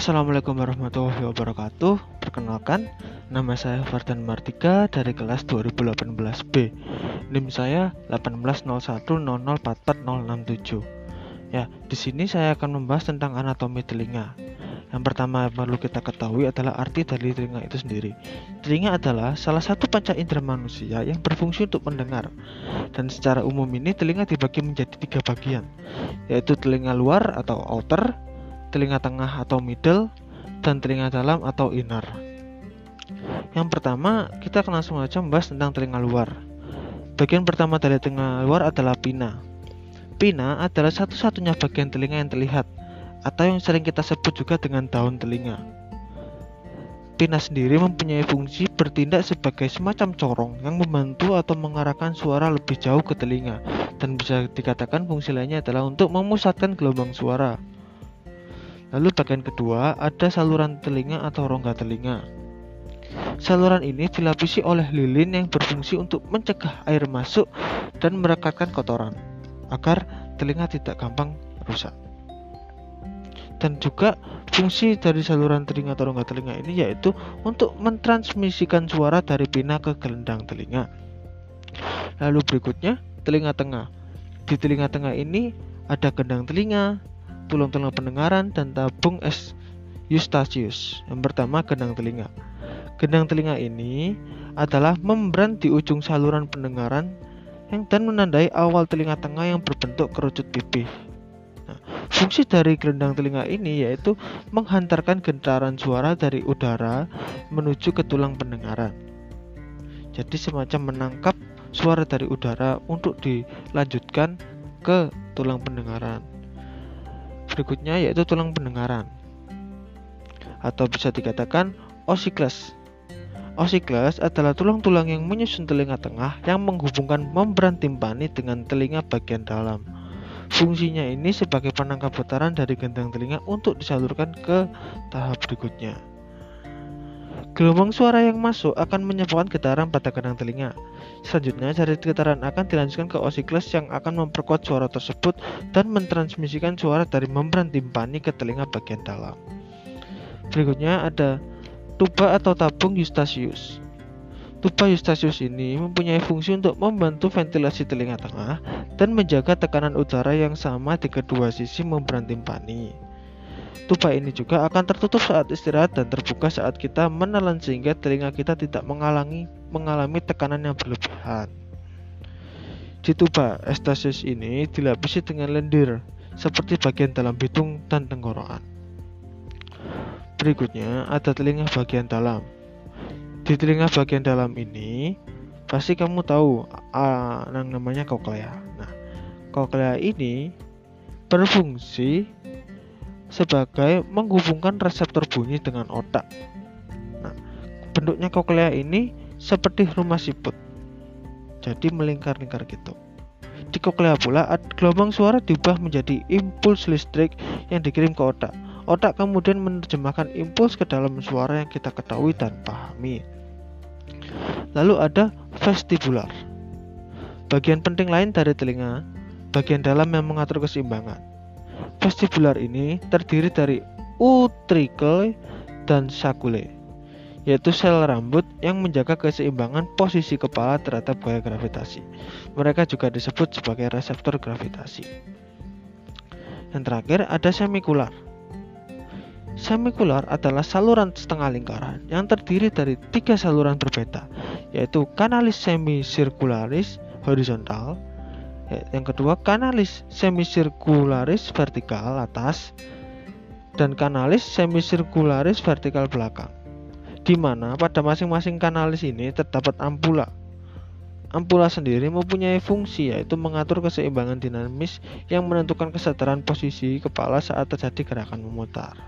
Assalamualaikum warahmatullahi wabarakatuh Perkenalkan, nama saya Fardan Martika dari kelas 2018B NIM saya 18010440067 Ya, di sini saya akan membahas tentang anatomi telinga yang pertama yang perlu kita ketahui adalah arti dari telinga itu sendiri. Telinga adalah salah satu panca indera manusia yang berfungsi untuk mendengar. Dan secara umum ini telinga dibagi menjadi tiga bagian, yaitu telinga luar atau outer, telinga tengah atau middle, dan telinga dalam atau inner. Yang pertama, kita akan langsung saja membahas tentang telinga luar. Bagian pertama dari telinga luar adalah pina. Pina adalah satu-satunya bagian telinga yang terlihat atau yang sering kita sebut juga dengan daun telinga. Pina sendiri mempunyai fungsi bertindak sebagai semacam corong yang membantu atau mengarahkan suara lebih jauh ke telinga dan bisa dikatakan fungsi lainnya adalah untuk memusatkan gelombang suara. Lalu bagian kedua ada saluran telinga atau rongga telinga. Saluran ini dilapisi oleh lilin yang berfungsi untuk mencegah air masuk dan merekatkan kotoran agar telinga tidak gampang rusak dan juga fungsi dari saluran telinga atau rongga telinga ini yaitu untuk mentransmisikan suara dari pina ke gelendang telinga. Lalu berikutnya telinga tengah. Di telinga tengah ini ada gendang telinga, tulang-tulang pendengaran dan tabung es Eustachius. Yang pertama gendang telinga. Gendang telinga ini adalah membran di ujung saluran pendengaran yang dan menandai awal telinga tengah yang berbentuk kerucut pipih. Fungsi dari gelendang telinga ini yaitu menghantarkan getaran suara dari udara menuju ke tulang pendengaran. Jadi semacam menangkap suara dari udara untuk dilanjutkan ke tulang pendengaran. Berikutnya yaitu tulang pendengaran. Atau bisa dikatakan osikles. Osikles adalah tulang-tulang yang menyusun telinga tengah yang menghubungkan membran timpani dengan telinga bagian dalam. Fungsinya ini sebagai penangkap getaran dari gendang telinga untuk disalurkan ke tahap berikutnya. Gelombang suara yang masuk akan menyebabkan getaran pada gendang telinga. Selanjutnya, jari getaran akan dilanjutkan ke osikles yang akan memperkuat suara tersebut dan mentransmisikan suara dari membran timpani ke telinga bagian dalam. Berikutnya ada tuba atau tabung Eustachius. Tuba Eustachius ini mempunyai fungsi untuk membantu ventilasi telinga tengah dan menjaga tekanan udara yang sama di kedua sisi membran timpani. Tuba ini juga akan tertutup saat istirahat dan terbuka saat kita menelan sehingga telinga kita tidak mengalami mengalami tekanan yang berlebihan. Di tuba Eustachius ini dilapisi dengan lendir seperti bagian dalam hidung dan tenggorokan. Berikutnya ada telinga bagian dalam. Di telinga bagian dalam ini pasti kamu tahu uh, yang namanya koklea. Nah, koklea ini berfungsi sebagai menghubungkan reseptor bunyi dengan otak. Nah, bentuknya koklea ini seperti rumah siput. Jadi melingkar-lingkar gitu. Di koklea pula gelombang suara diubah menjadi impuls listrik yang dikirim ke otak. Otak kemudian menerjemahkan impuls ke dalam suara yang kita ketahui dan pahami. Lalu ada vestibular. Bagian penting lain dari telinga, bagian dalam yang mengatur keseimbangan. Vestibular ini terdiri dari utricle dan sacule, yaitu sel rambut yang menjaga keseimbangan posisi kepala terhadap gaya gravitasi. Mereka juga disebut sebagai reseptor gravitasi. Yang terakhir ada semikular Semikular adalah saluran setengah lingkaran yang terdiri dari tiga saluran berbeda, yaitu kanalis semisirkularis horizontal, yang kedua kanalis semisirkularis vertikal atas, dan kanalis semisirkularis vertikal belakang. Di mana pada masing-masing kanalis ini terdapat ampula. Ampula sendiri mempunyai fungsi yaitu mengatur keseimbangan dinamis yang menentukan kesadaran posisi kepala saat terjadi gerakan memutar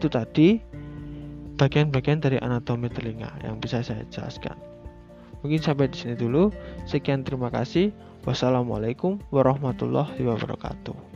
itu tadi bagian-bagian dari anatomi telinga yang bisa saya jelaskan. Mungkin sampai di sini dulu. Sekian terima kasih. Wassalamualaikum warahmatullahi wabarakatuh.